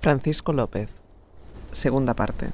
Francisco López. Segunda parte.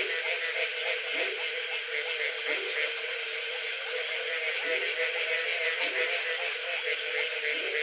Thank you.